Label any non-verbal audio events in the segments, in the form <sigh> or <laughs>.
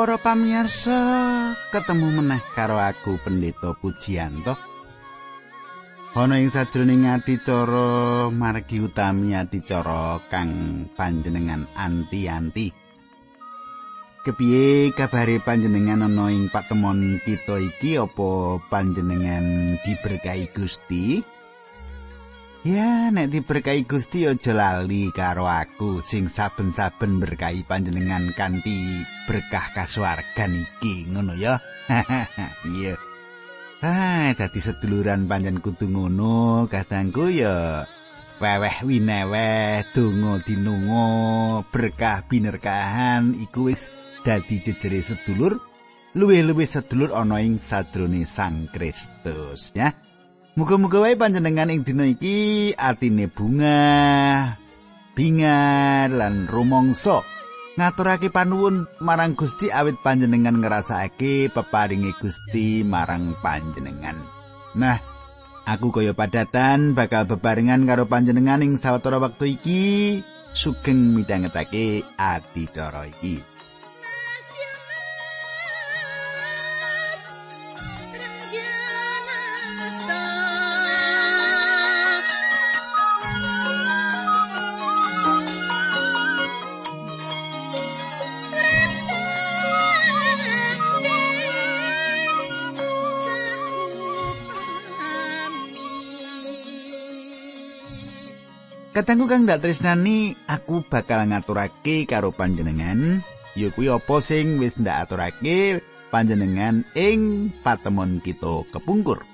Para pamirsa, ketemu meneh karo aku Pendeta Pujianto. Ana ing sajroning adicara margi utami adicara kang panjenengan anti-anti. Kepiye kabare panjenengan ana ing patemon kita iki apa panjenengan diberkahi Gusti? Ya, nek diberkahi Gusti aja lali karo aku sing saben-saben berkahi panjenengan kanthi berkah kasuwargan iki, ngono ya. <laughs> Iya. Ah, dadi seduluran panjen kudu ngono, kadangku ya weweh wineweh donga dinunga berkah binerkahan iku wis dadi jejere sedulur luwih-luwih sedulur ana ing sadrone Sang Kristus, ya. Muga-muga wae panjenengan ing dina iki atine bunga, bingar lan rumangsa ngaturake panuwun marang Gusti awit panjenengan ngrasakake peparinge Gusti marang panjenengan. Nah, aku kaya padatan bakal bebarengan karo panjenengan ing sawetara wektu iki sugeng midhangetake adicara iki. Katanggu kang dak tresnani aku bakal ngaturake karo panjenengan. Ya kuwi apa sing wis ndak aturake panjenengan ing patemon kita kepungkur.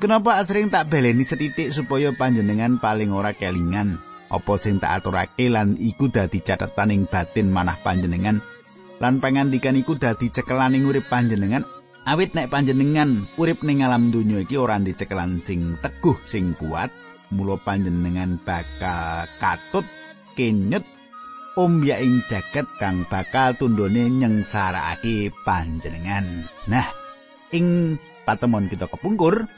Kenapa asring tak beleni setitik supaya panjenengan paling ora kelingan? Apa sing tak aturake lan iku dadi catatan ing batin manah panjenengan? Lan pangandikan iku dadi cekelan ing urip panjenengan? Awit nek panjenengan urip ning alam donya iki ora dicekelan sing teguh sing kuat mula panjenengan bakal katut kenyet ombya ing jaket kang bakal tundone nyengsarakake panjenengan. Nah, ing patemon kita kepungkur,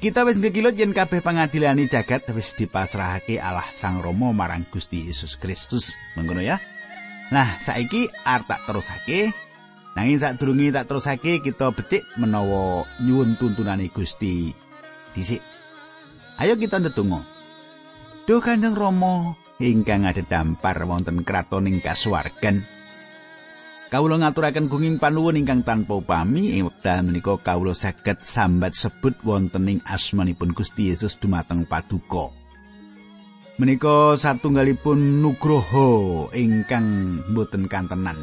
kita wis ngekilut yen kabeh pangadilane jagat wis dipasrahake Allah Sang Rama marang Gusti Yesus Kristus. Mengkono ya. Nah, saiki arep tak terusake. Nanging sadurunge tak terusake kita becik menawa nyuwun tuntunane Gusti dhisik. Ayo kita ndedonga. Duh Kanjeng Rama ingkang ada dampar wonten kratoning kasuwargan. Kawula ngaturaken gunging panuwun ingkang tanpa upami ing wekdal menika kawula saged sambat sebut wonten ing asmanipun Gusti Yesus dumateng paduka. Menika satunggalipun nugroho ingkang boten kantenan.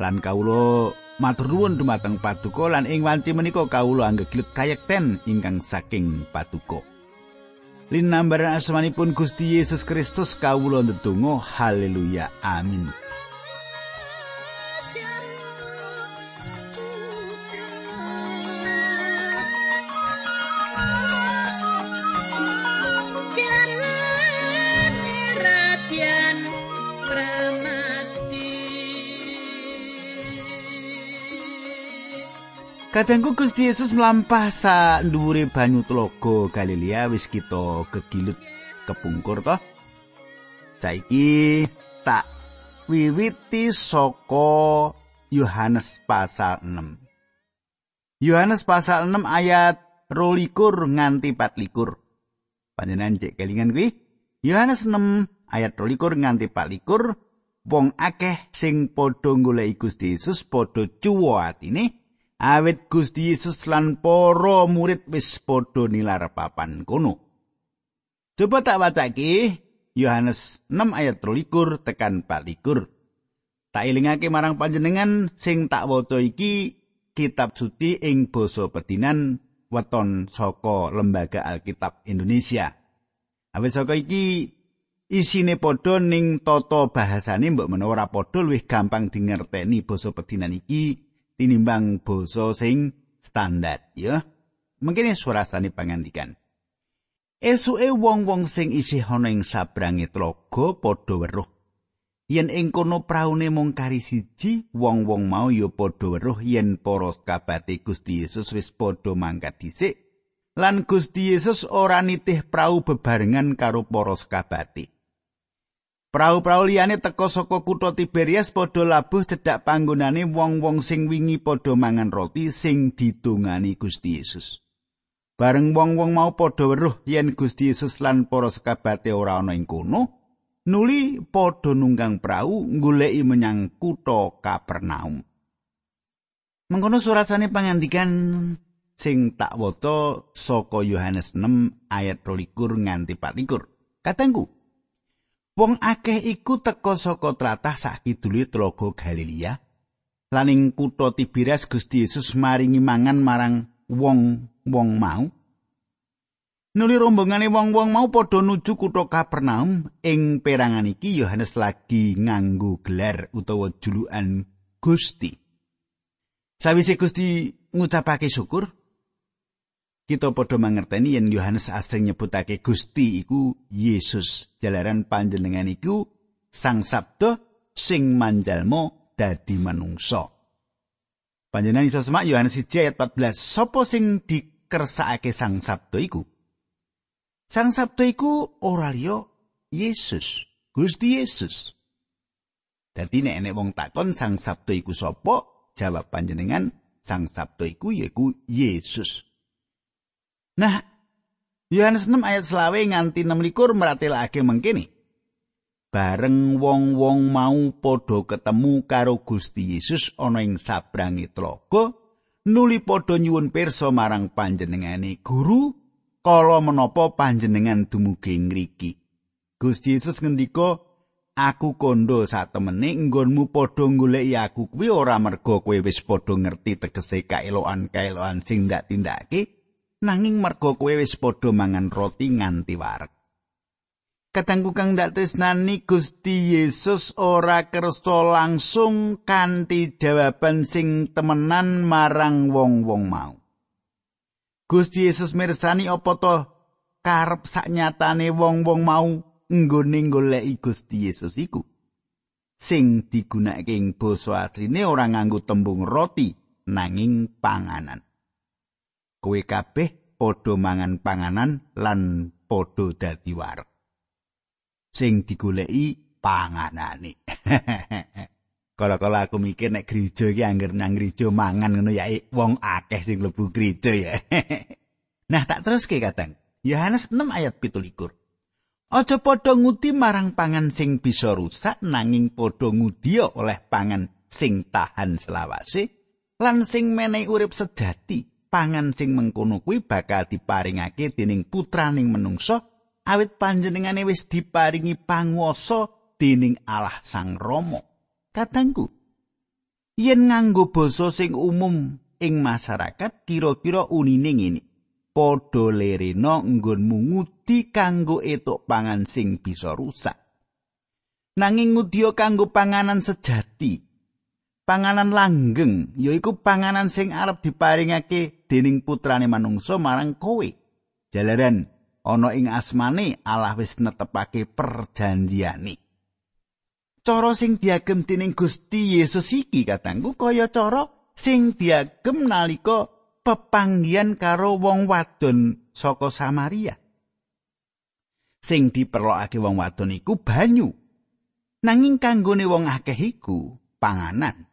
Lan kawula matur nuwun dumateng paduka lan ing wanci menika kawula anggeglut kayekten ingkang saking paduka. Linambaran asmanipun Gusti Yesus Kristus kawula ndedonga haleluya amin. Kadangku Gusti Yesus mlampah sa dhuwure banyu tlaga Galilea wis kita kegilut kepungkur toh. Saiki tak wiwiti saka Yohanes pasal 6. Yohanes pasal 6 ayat 22 nganti 24. Panjenengan cek kelingan kuwi. Yohanes 6 ayat 22 nganti 24 wong akeh sing padha golek Gusti Yesus padha cuwa atine awit Gusti Yesus lan para murid wis padha nilar papan kono. Coba tak wacake Yohanes 6 ayat 23 tekan 24. Tak elingake marang panjenengan sing tak waca iki kitab suci ing basa pedinan weton saka lembaga Alkitab Indonesia. Awit saka iki isine padha ning tata bahasane mbok menawa ora padha luwih gampang dingerteni basa pedinan iki tinimbang basa sing standar ya. Mungkin surasane pangandikan. Esuke wong-wong sing isih ana ing sabrange tlaga padha weruh. Yen ing kono praune mung kari siji, wong-wong mau ya padha weruh yen para kabate Gusti Yesus wis padha mangkat dhisik. Lan Gusti Yesus ora nitih prau bebarengan karo para kabate. Prau-prau liyane teka saka kutha Tiberias padha labuh cedhak panggonane wong-wong sing wingi padha mangan roti sing didongani Gusti Yesus. Bareng wong-wong mau padha weruh yen Gusti Yesus lan para sekabate ora ana ing kono, nuli padha nunggang prau goleki menyang kutha Kapernaum. Mengkono surasane pangandikan sing tak waca saka Yohanes 6 ayat 22 nganti 24. Katengku, Wong akeh iku teka saka tlatah sakidule Tlaga Galilea. Lan ing kutha Tiberias Gusti Yesus maringi mangan marang wong-wong mau. Nuli rombongane wong-wong mau padha nuju kutha Kapernaum ing perangan iki Yohanes lagi nganggo gelar utawa julukan Gusti. Sawise Gusti ngucapake syukur, kita padha mangerteni yen Yohanes asring nyebutake Gusti iku Yesus jalaran panjenengan iku Sang Sabda sing manjalmo dadi manungsa. Panjenengan iso semak Yohanes 1 ayat 14, sapa sing dikersakake Sang Sabda iku? Sang Sabda iku ora liya Yesus, Gusti Yesus. Dadi nek enek wong takon Sang Sabda iku sapa? Jawab panjenengan Sang Sabda iku yaiku Yesus. Nah, Yohanes 6 ayat selawe nganti 6 likur meratelake mengkini. Bareng wong-wong mau padha ketemu karo Gusti Yesus ana ing sabrangi tlaga, nuli padha nyuwun pirsa marang panjenengane guru, kala menapa panjenengan dumugi ngriki. Gusti Yesus ngendika, Aku kondo satemene nggonmu padha goleki aku kuwi ora merga kowe wis padha ngerti tegese kaeloan-kaeloan sing ndak tindake, nanging merga kowe wis padha mangan roti nganti wareg. Katanggu kang dak tresnani Gusti Yesus ora kersa langsung kanthi jawaban sing temenan marang wong-wong mau. Gusti Yesus mirsani apa to karep saknyatane wong-wong mau nggone goleki Gusti Yesus iku. Sing digunakake ing basa asline ora nganggo tembung roti nanging panganan. Kowe kabeh padha mangan panganan lan padha dadi wareg. Sing digoleki panganane. <laughs> Kala-kala aku mikir nek gereja iki angger nang gereja mangan ngono ya wong akeh sing mlebu gereja ya. <laughs> nah tak teruske kadang. Yohanes 6 ayat 17. Aja padha ngudi marang pangan sing bisa rusak nanging padha ngudi oleh pangan sing tahan selawase lan sing menehi urip sejati pangan sing mengkono kuwi bakal diparingake dening putraning menungsa awit panjenengane wis diparingi panguwasa dening Allah Sang Rama. Katangku, yen nganggo basa sing umum ing masyarakat kira-kira unine ngene. Padha lerena nggonmu ngudi kanggo etuk pangan sing bisa rusak. Nanging ngudi kanggo panganan sejati, panganan langgeng yaiku panganan sing arep diparingake dening putrane manungsa marang kowe. Jalaran ana ing asmane Allah wis netepake perjanjiane. Cara sing diagem dening Gusti Yesus iki katangku kaya cara sing diagem nalika pepanggian karo wong wadon saka Samaria. Sing diperlokake wong wadon iku banyu. Nanging kanggone wong akeh iku panganan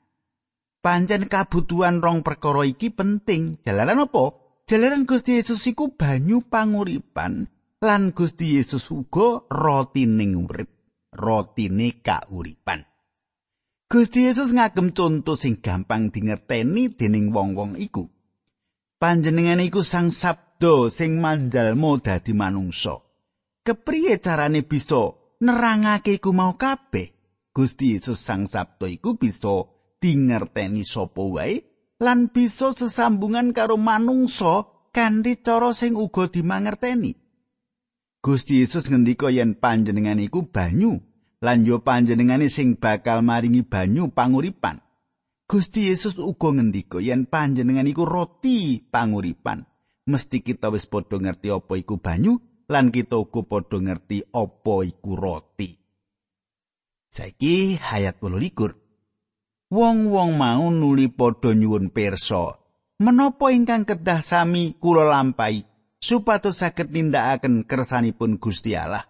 pancen kabutuhan rong perkara iki penting. Jalaran apa? Jalaran Gusti Yesus iku banyu panguripan lan Gusti Yesus uga roti ning urip, rotine kauripan. Gusti Yesus ngagem conto sing gampang dingerteni dening wong-wong iku. Panjenengan iku sang sabdo sing manjalmo dadi manungsa. Kepriye carane bisa nerangake iku mau kabeh? Gusti Yesus sang sabdo iku bisa dingerteni sapa wae lan bisa sesambungan karo manungsa kanthi cara sing uga dimangerteni. Gusti Yesus ngendika yen panjenengan iku banyu lan yo panjenengane sing bakal maringi banyu panguripan. Gusti Yesus uga ngendika yen panjenengan iku roti panguripan. Mesti kita wis padha ngerti apa iku banyu lan kita uga padha ngerti apa iku roti. Saiki hayat 28 wong-wong mau nuli padha nyuwun pirsa menapa ingkang kedah sami kula lampahi supados saged nindakaken kersanipun Gusti Allah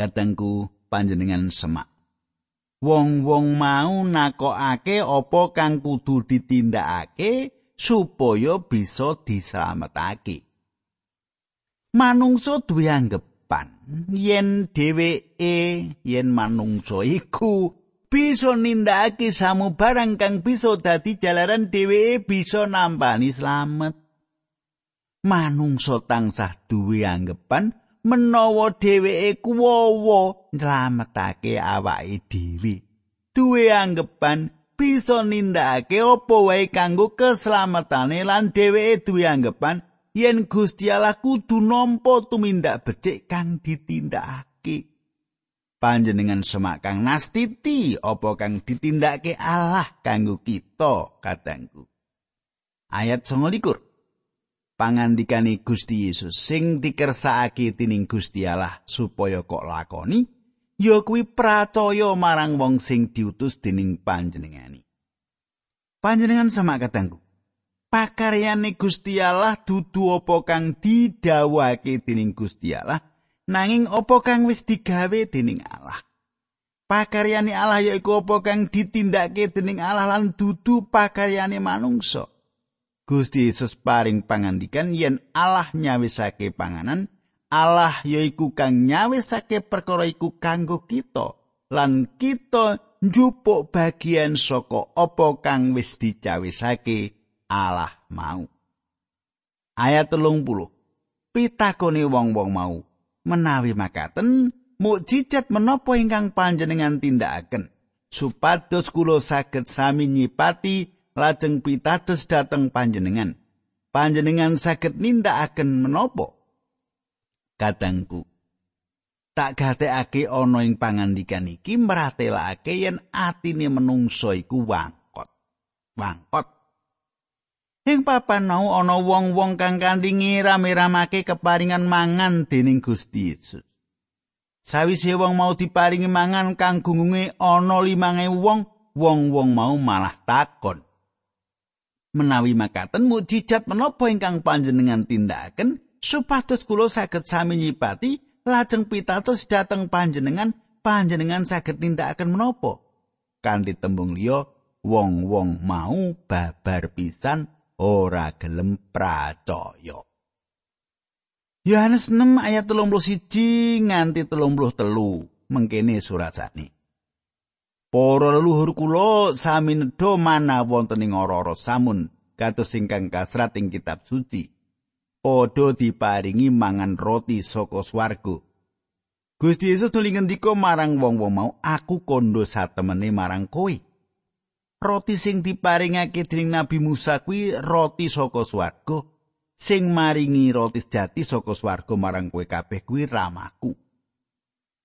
katengku panjenengan semak. Wong-wong mau nakokake apa kang kudu ditindakake supaya bisa dislametake. Manungsa duwe anggepan yen dheweke yen manungsa iku bisa nindakake samubarang kang bisa dadi jalaran dheweke bisa nampani slamet. Manungsa tansah duwe anggepan menawa dheweke kuwowo nylametake awake dhewe. Duwe anggepan bisa nindakake apa wae kanggo keslametane lan dheweke duwe anggepan yen Gusti Allah kudu nampa tumindak becik kang ditindakake. Panjenengan semak kang nastiti apa kang ditindakake Allah kanggo kita kadangku. Ayat 29 pangandikane Gusti Yesus sing dikersakake tining Gusti Allah supaya kok lakoni ya kuwi pracaya marang wong sing diutus dening panjenengani. Panjenengan sama katangku. Pakaryane Gusti Allah dudu apa kang didhawuhake dening Gusti Allah nanging apa kang wis digawe dening Allah. Pakaryane Allah yaiku apa kang ditindakake dening Allah lan dudu pakaryane manungsa. Gusti Yesus paring pangandikan yen Allah nyawisake panganan, Allah yaiku kang nyawisake perkara iku kanggo kita lan kita njupuk bagian saka apa kang wis dicawisake Allah mau. Ayat telung puluh. Pitakone wong-wong mau menawi makaten mukjizat menapa ingkang panjenengan tindakaken supados kula saged sami nyipati lajeng pitados dhateng panjenengan. Panjenengan saged nindakaken menapa? Kadangku. Tak gatekake ana ing pangandikan iki mratelake yen atine menungso iku wangkot. Wangkot. Ing papan mau ana wong-wong kang kanthi ngiram-iramake keparingan mangan dening Gusti Yesus. Sawise wong mau diparingi mangan kang gungunge ana 5000 wong, wong-wong mau malah takon. menawi makaten mukjizat menapa ingkang panjenengan tindakaken supados kula saged sami nyipati lajeng pitados dhateng panjenengan panjenengan saged nindakaken menapa kanthi tembung liya wong-wong mau babar pisan ora gelem pracaya Yohanes 6 ayat 31 nganti 33 mengkene surat Para leluhur kula sami nedha mana wonten ing ora samun kados ingkang kasrat ing kitab suci. Padha diparingi mangan roti saka swarga. Gusti Yesus nuli ngendika marang wong-wong mau, "Aku kondo satemene marang kowe." Roti sing diparingake dening Nabi Musa kuwi roti saka swarga. Sing maringi roti sejati saka swarga marang kowe kabeh kuwi ramaku.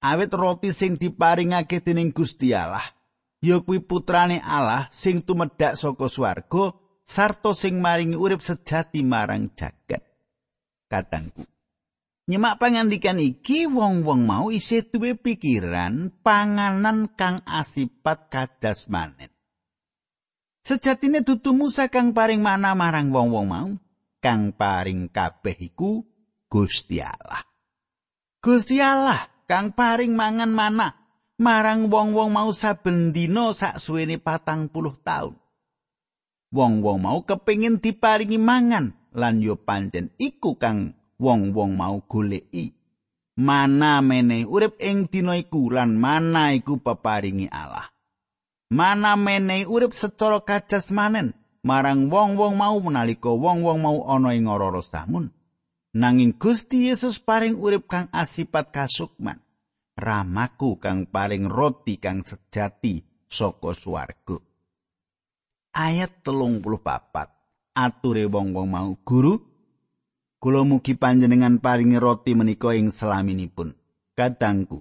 Awit roti sing diparingake dening Gusti Allah ya kuwi putrane Allah sing tumedhak saka swarga sarta sing maringi urip sejati marang jagat. Kadangku. Nyemak pangandikan iki wong-wong mau isih duwe pikiran panganan kang asipat kadasmanen. Sejatine dudu Musa kang paring mana marang wong-wong mau, kang paring kabeh iku Gusti Allah. Gusti Allah kang paring mangan mana marang wong-wong mau saben dina saksuwene patang puluh taun. Wong-wong mau kepingin diparingi mangan lan yo pancen iku kang wong-wong mau goleki. Mana meneh urip ing dina iku lan mana iku peparingi Allah. Mana meneh urip secara kajasmanen marang wong-wong mau menalika wong-wong mau ana ing ora samun. Nanging Gusti Yesus paring urip kang asipat kasukman. ramaku kang paring roti kang sejati saka swarga. Ayat telung puluh papat. Ature wong-wong mau guru. Kula mugi panjenengan paringi roti menika ing selaminipun. Kadangku.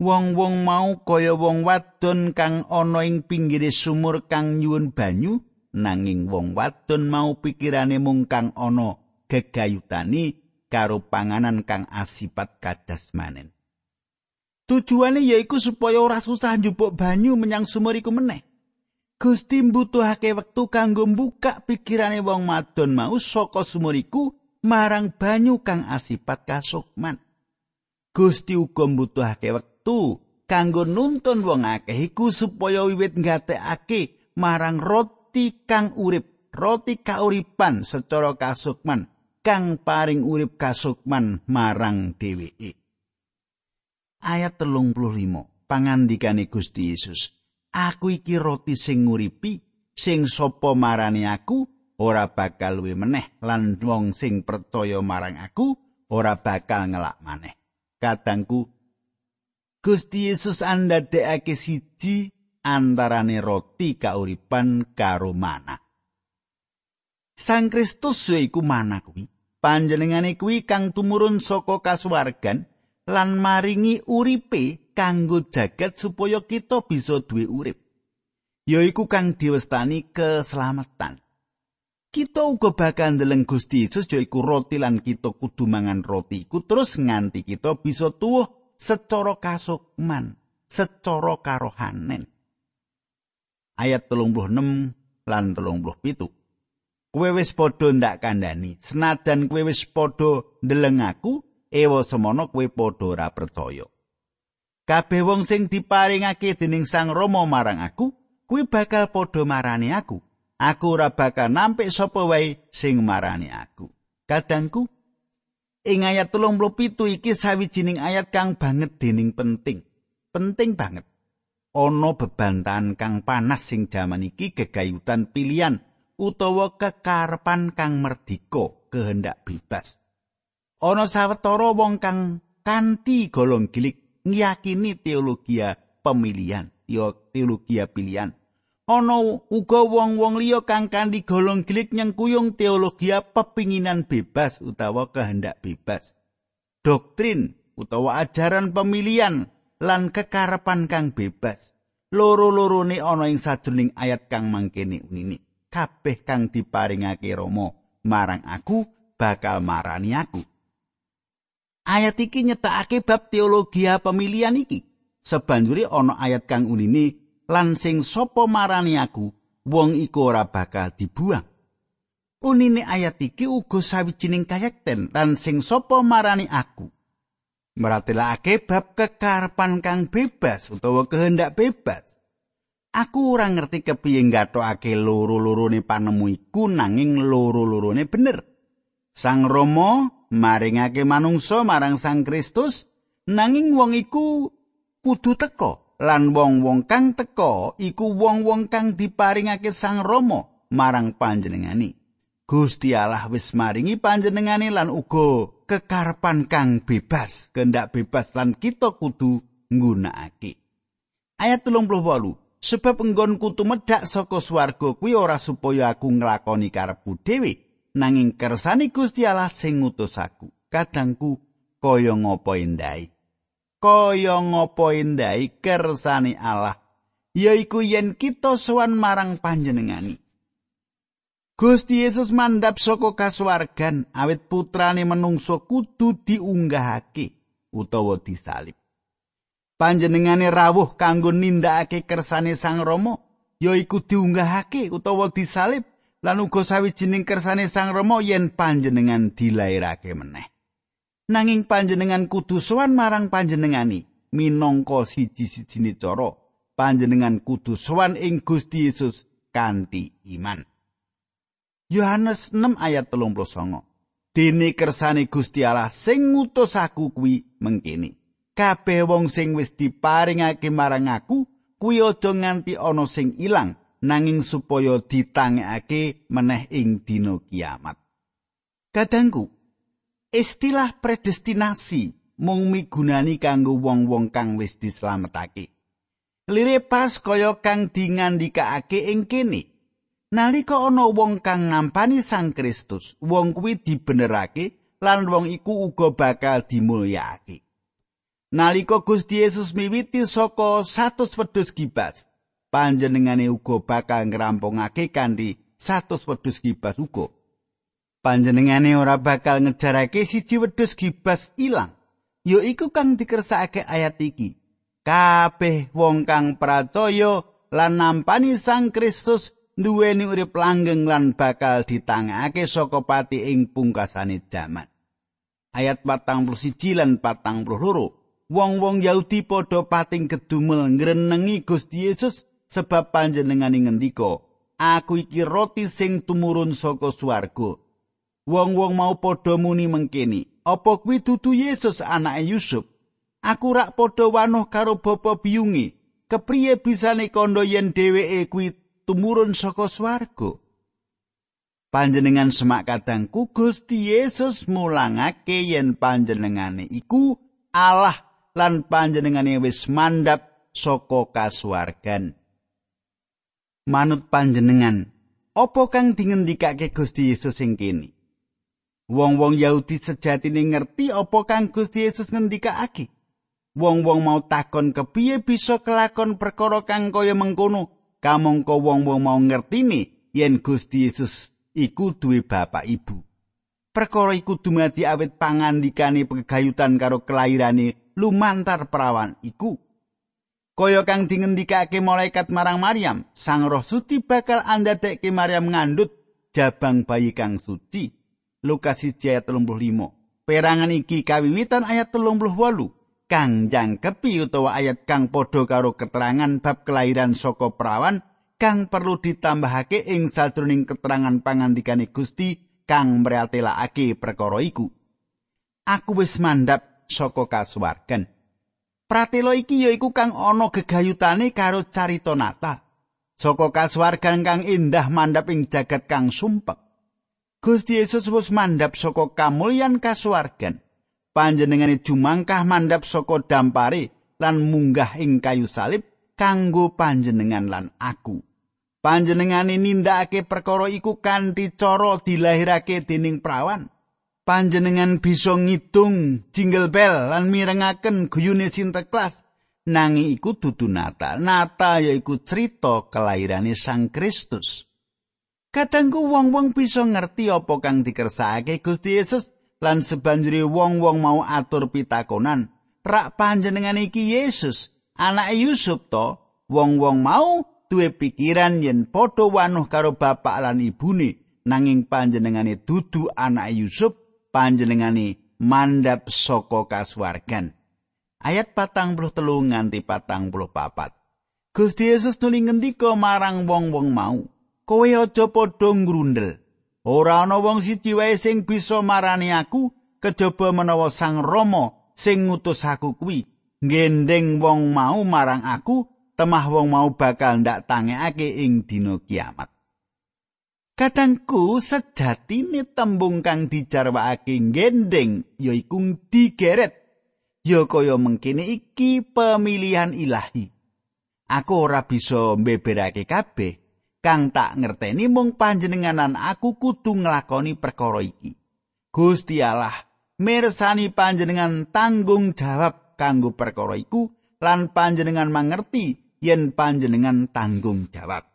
Wong-wong mau kaya wong wadon kang ana ing pinggire sumur kang nyuwun banyu. Nanging wong wadon mau pikirane mung kang ana gegayutani karo panganan kang asipat kadas manen. Tujuane yaiku supaya ora susah njupuk banyu menyang sumur iku meneh. Gusti mbutuhake wektu kanggo mbukak pikirane wong madon mau saka sumur iku marang banyu kang asipat kasukman. Gusti uga mbutuhake wektu wektu kanggo nuntun wong akeh iku supaya wiwit ngatekake marang roti kang urip, roti kauripan secara kasukman kang paring urip kasukman marang dheweke. Ayat 35 pangandikane Gusti Yesus. Aku iki roti sing nguripi, sing sapa marani aku ora bakal luwih meneh lan wong sing percaya marang aku ora bakal ngelak maneh. Kadangku Gusti Yesus andadekake siji antarane roti kauripan karo mana. Sang Kristus yaiku mana kuwi. Panjenengane kuwi kang tumurun saka kasuwargan lan maringi uripe kanggo jagat supaya kita bisa duwe urip. Yaiku kang diwestani keselamatan. Kita uga bakal ndeleng Gusti Yesus yaiku roti lan kita kudu mangan roti iku terus nganti kita bisa tuwuh secara kasukman, secara karohanen. Ayat 36 lan 37. Kowe wis padha ndak kandhani, senajan kowe wis padha ndeleng aku, ewa semono kowe padha ora percaya. Kabeh wong sing diparingake dening Sang Rama marang aku, kuwi bakal padha marani aku. Aku ora bakal nampik sapa wae sing marani aku. Kadangku, Ing ayat 37 iki sawijining ayat kang banget dening penting. Penting banget. Ana bebantan kang panas sing jaman iki gegayutan pilihan utawa kekarepan kang merdika, kehendak bebas. Ana sawetara wong kang kanthi golong gilik ngiyakini teologi pemilihan, ya teologi pilihan. Ana uga wong-wong liya kang kanthi golong gilik nyengkuyung teologi pepinginan bebas utawa kehendak bebas. Doktrin utawa ajaran pemilihan lan kekarepan kang bebas. Loro-lorone ana ing sajroning ayat kang mangkene unini. Kabeh kang diparingake Rama marang aku bakal marani aku. Ayat iki nyetakake bab teologi pemilihan iki. Sebanjuri ana ayat kang unini lan sing sapa marani aku wong iku ora bakal dibuang. Unine ayat iki uga sawijining kayekten lan sing sapa marani aku. Meratelake bab kekarepan kang bebas utawa kehendak bebas. Aku ora ngerti kepiye ngatokake loro-lorone panemu iku nanging loro-lorone bener. Sang rama maringake manungsa marang sang Kristus nanging wong iku kudu teka lan wong-wong kang teka iku wong-wong kang diparingake Sang Rama marang panjenengani. Gusti Allah wis maringi panjenengani lan uga kekarepan kang bebas, kehendak bebas lan kita kudu nggunakake. Ayat 38 Sebab enggon kutu medhak saka swarga kuwi ora supaya aku nglakoni karepku dhewe, nanging kersani Gusti Allah sing ngutus aku. Kadangku kaya ngapa endai. Kaya ngapa endai kersane Allah? Yaiku yen kita sowan marang panjenengani. Gusti Yesus mandhap saka kasuwargan awit putrane menungso kudu diunggahake utawa disalib. Panjenengane rawuh kanggo nindakake kersane Sang Rama yaiku diunggahake utawa disalib. Lan uga sawijining kersane Sang Rama yen panjenengan dilairake meneh nanging panjenengan kudu sowan marang panjenengani minangka siji-sijine cara panjenengan kudu sowan ing Gusti Yesus kanthi iman. Yohanes 6 ayat 39 Dene kersane Gusti Allah sing ngutus aku kuwi mengkene. Kabeh wong sing wis diparingake marang aku kuwi aja nganti ana sing ilang nanging supaya ditangekake meneh ing dina kiamat. Kadangku Istilah predestinasi mung migunani kanggo wong-wong kang wis dislametake. Lire pas kaya kang dingandikake ing kene. Nalika ana wong kang nampani Sang Kristus, wong kuwi dibenerake lan wong iku uga bakal dimulyakake. Nalika Gusti Yesus miwiti saka 100 wedhus gibas, panjenengane uga bakal ngrampungake kanthi 100 wedhus gibas uga. Panjenengane ora bakal ngejarake siji wedhus gibas ilang ya iku kang dikersakake ayat iki. Kabeh wong kang percaya lan nampani Sang Kristus duweni urip langgeng lan bakal ditangake saka pati ing pungkasane jaman ayat 41 lan 42 wong-wong Yahudi padha pating kedumel ngrenengi Gusti Yesus sebab panjenengane ngendika, "Aku iki roti sing tumurun saka swarga." Wong-wong mau padha muni mengkene, "Apa kuwi dudu Yesus anake Yusuf?" Aku rak padha wanuh karo bapa biyunge. Kepriye bisane kandha yen dheweke kuwi tumurun saka swarga? Panjenengan semak kadangku Gusti Yesus mulangake yen panjenengane iku Allah lan panjenengane wis mandhap saka kasuwargan. Manut panjenengan, apa kang dingendikake Gusti Yesus ing kene? Wong-wong Yahudi sejatine ngerti apa kang Gusti Yesus ngendikake. Wong-wong mau takon kepiye bisa kelakon perkara kang kaya mengkono. Kamangka wong-wong mau ngertini yen Gusti Yesus iku duwe bapak ibu. Perkara iku dumadi awit pangandikane pegayutan karo kelairane lumantar perawan iku. Kaya kang dingendikake malaikat marang Maryam, Sang Roh Suci bakal andadekke Maryam ngandut jabang bayi kang suci. Lukas 1 ayat 35. Perangan iki kawiwitan ayat 38 kang jangkepi utawa ayat kang padha karo keterangan bab kelahiran saka perawan kang perlu ditambahake ing sajroning keterangan pangandikane Gusti kang mratelakake perkara iku. Aku wis mandhap saka kasuwargan. Pratela iki yaiku kang ana gegayutane karo carita nata. Saka kasuwargan kang indah mandhap ing jagat kang sumpek. Gusti Yesus wis mandhap saka kamulyan kasuwargan. Panjenengane jumangkah mandhap saka dampare lan munggah ing kayu salib kanggo panjenengan lan aku. Panjenengane nindakake perkara iku kanthi cara dilahirake dening prawan. panjenengan bisa ngitung jingle bell lan mirengaken guyune sinterklas nanging iku dudu Natal. Natal yaiku cerita kelahirane Sang Kristus. Kadangku wong-wong bisa ngerti apa kang dikersakake Gusti Yesus lan sebanjuri wong-wong mau atur pitakonan, rak panjenengan iki Yesus, anak Yusuf to, wong-wong mau duwe pikiran yen padha wanuh karo bapak lan ibune, nanging panjenengane dudu anak Yusuf panjenengane mandhap saka kasuwargan. Ayat patang puluh telu nganti patang puluh papat. Gusti Yesus nuli ngendika marang wong-wong mau, kowe aja padha ngrundel. Ora ana wong siji wae sing bisa marani aku kejaba menawa Sang Rama sing ngutus aku kuwi. Gendeng wong mau marang aku, temah wong mau bakal ndak tangekake ing dina kiamat. Kadangku sejatine tembung kang dijarwakake gendeng yaiku digeret. Ya kaya mengkene iki pemilihan ilahi. Aku ora bisa mbeberake kabeh. Kang tak ngerteni mung panjenenganan aku kudu nglakoni perkara iki. Gusti Allah mirsani panjenengan tanggung jawab kanggo perkara iku lan panjenengan mangerti yen panjenengan tanggung jawab.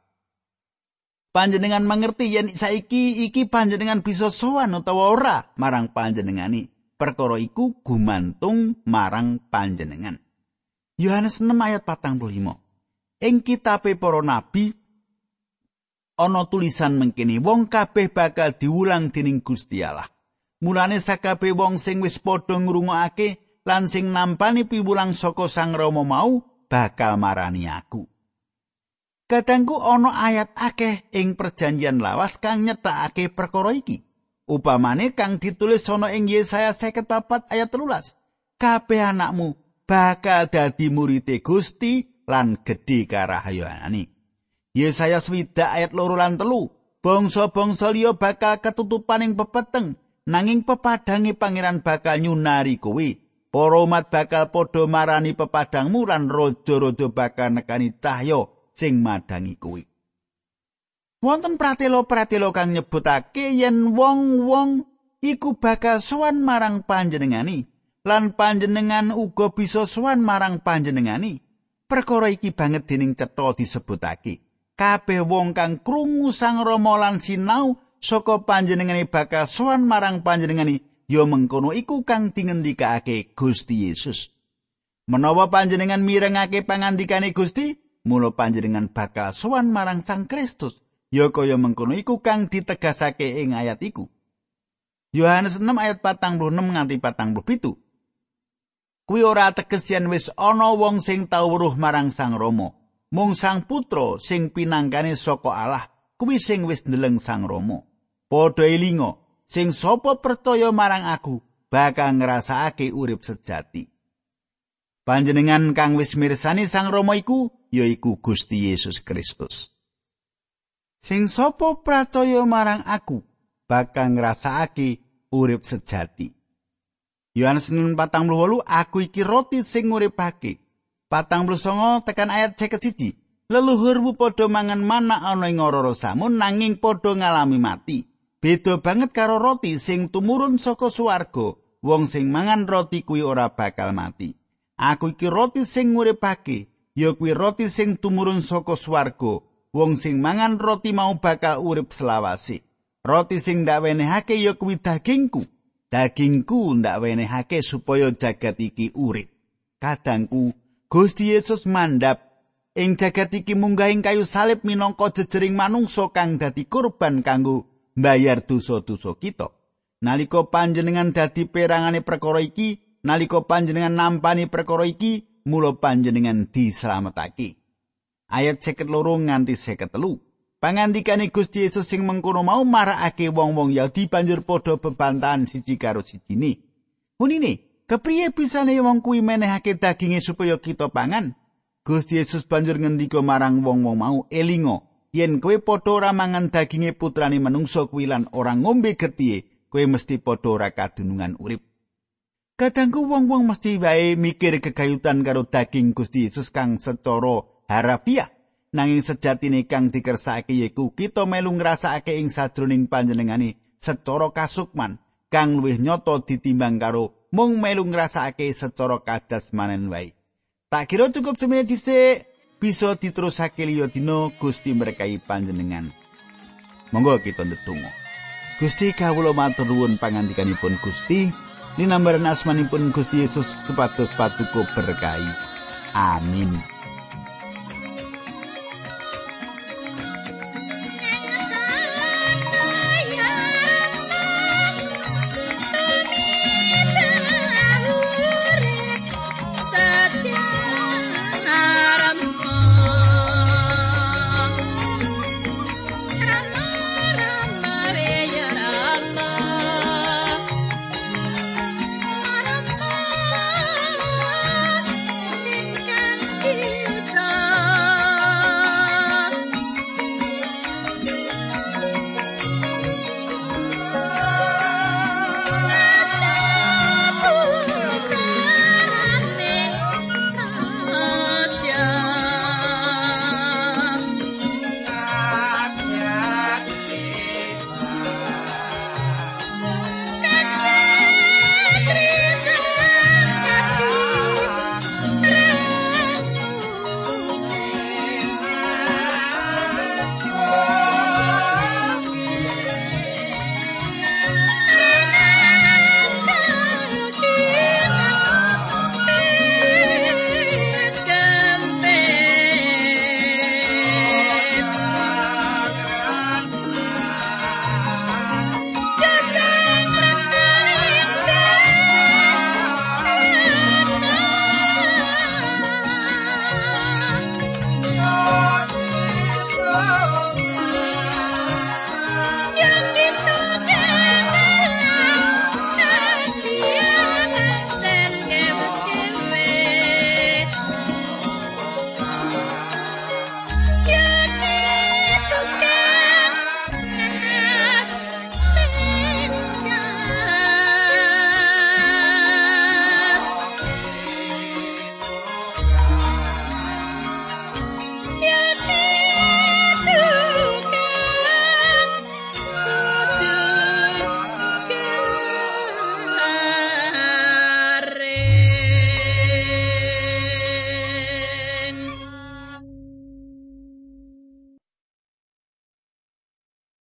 panjenengan mengerti yen saiki iki panjenengan bisa sowan utawa ora marang panjenengani perkara iku gumantung marang panjenengan Yohanes 6 ayat 45 Ing kitabe para nabi ana tulisan mengkini wong kabeh bakal diulang dening Gusti Allah mulane sakabeh wong sing wis padha ngrungokake lan sing nampani piwulang saka Sang Rama mau bakal marani aku Kadangku ana ayat akeh ing perjanjian lawas kang nyetakake perkara iki. Upamane kang ditulis ana ing Yesaya 54 ayat 13. Kabeh anakmu bakal dadi murid Gusti lan gedhe karahayanane. Yesaya 7 ayat 2 lan 3. Bangsa-bangsa liya bakal ketutupan ing pepeteng nanging pepadange pangeran bakal nyunari kowe. Para umat bakal padha marani pepadangmu lan raja-raja bakal nekani cahya sing madangi kuwi. Wonten pratelo-pratelo kang nyebutake yen wong-wong iku bakal sowan marang panjenengani lan panjenengan uga bisa sowan marang panjenengani. Perkara iki banget dening cetha disebutake. Kabeh wong kang krungu Sang Rama lan sinau saka panjenengani bakal sowan marang panjenengani ya mengkono iku kang dingendikake Gusti Yesus. Menawa panjenengan mirengake pangandikane Gusti, mula panjenengan bakal sowan marang Sang Kristus ya kaya mengkono iku kang ditegasake ing ayat iku Yohanes 6 ayat 46 nganti 47 kuwi ora teges yen wis ana wong sing tau weruh marang Sang Rama. Mung Sang Putra sing pinangkane saka Allah kuwi sing wis ndeleng Sang Rama. Padha elinga, sing sapa percaya marang aku bakal ngrasakake urip sejati. Panjenengan kang wis mirsani Sang Rama iku yaiku Gusti Yesus Kristus. Sing sapa percaya marang aku bakal ngrasakake urip sejati. Yohanes 4:48 aku iki roti sing nguripake. 49 tekan ayat 51. Leluhurmu padha mangan mana ana ing ora samun nanging padha ngalami mati. Beda banget karo roti sing tumurun saka swarga. Wong sing mangan roti kuwi ora bakal mati. Aku iki roti sing nguripake. Ya kuwi roti sing tumurun saka swarga. Wong sing mangan roti mau bakal urip selawase. Roti sing ndak wenehake ya kuwi dagingku. dagingku ndak wenehake supaya jagat iki urip. Kadangku Gusti Yesus mandap ing jagat iki munggah ing kayu salib minangka jejering manungsa kang dadi kurban kanggo mbayar dosa-dosa kita. Nalika panjenengan dadi perangane perkara iki, nalika panjenengan nampani perkara iki, mula panjenengan dislametake. Ayat 52 nganti 53. Pangandikane Gusti Yesus sing mengkono mau marakake wong-wong Yahudi banjur padha bebantahan siji karo sijine. Munine, kepriye bisane wong kuwi menehake daginge supaya kita pangan? Gusti Yesus banjur ngendika marang wong-wong mau, "Elingo, yen kowe padha ora mangan daginge putrane manungsa kuwi lan ora ngombe getihe, kowe mesti padha ora kadunungan urip." Kadangku wong-wong mesti wae mikir kegayutan karo daging Gusti Yesus kang secara harafiah nanging sejatine kang dikersake yaiku kita melu ngrasakake ing sadroning panjenengane secara kasukman kang luwih nyata ditimbang karo mung melu ngrasakake secara kadasmanen wae. Tak kira cukup semene dhisik bisa diterusake liya dina Gusti berkahi panjenengan. Monggo kita ndedonga. Gusti kawula matur nuwun pangandikanipun Gusti linambaran asmanipun Gusti Yesus supados patuko berkahi. Amin.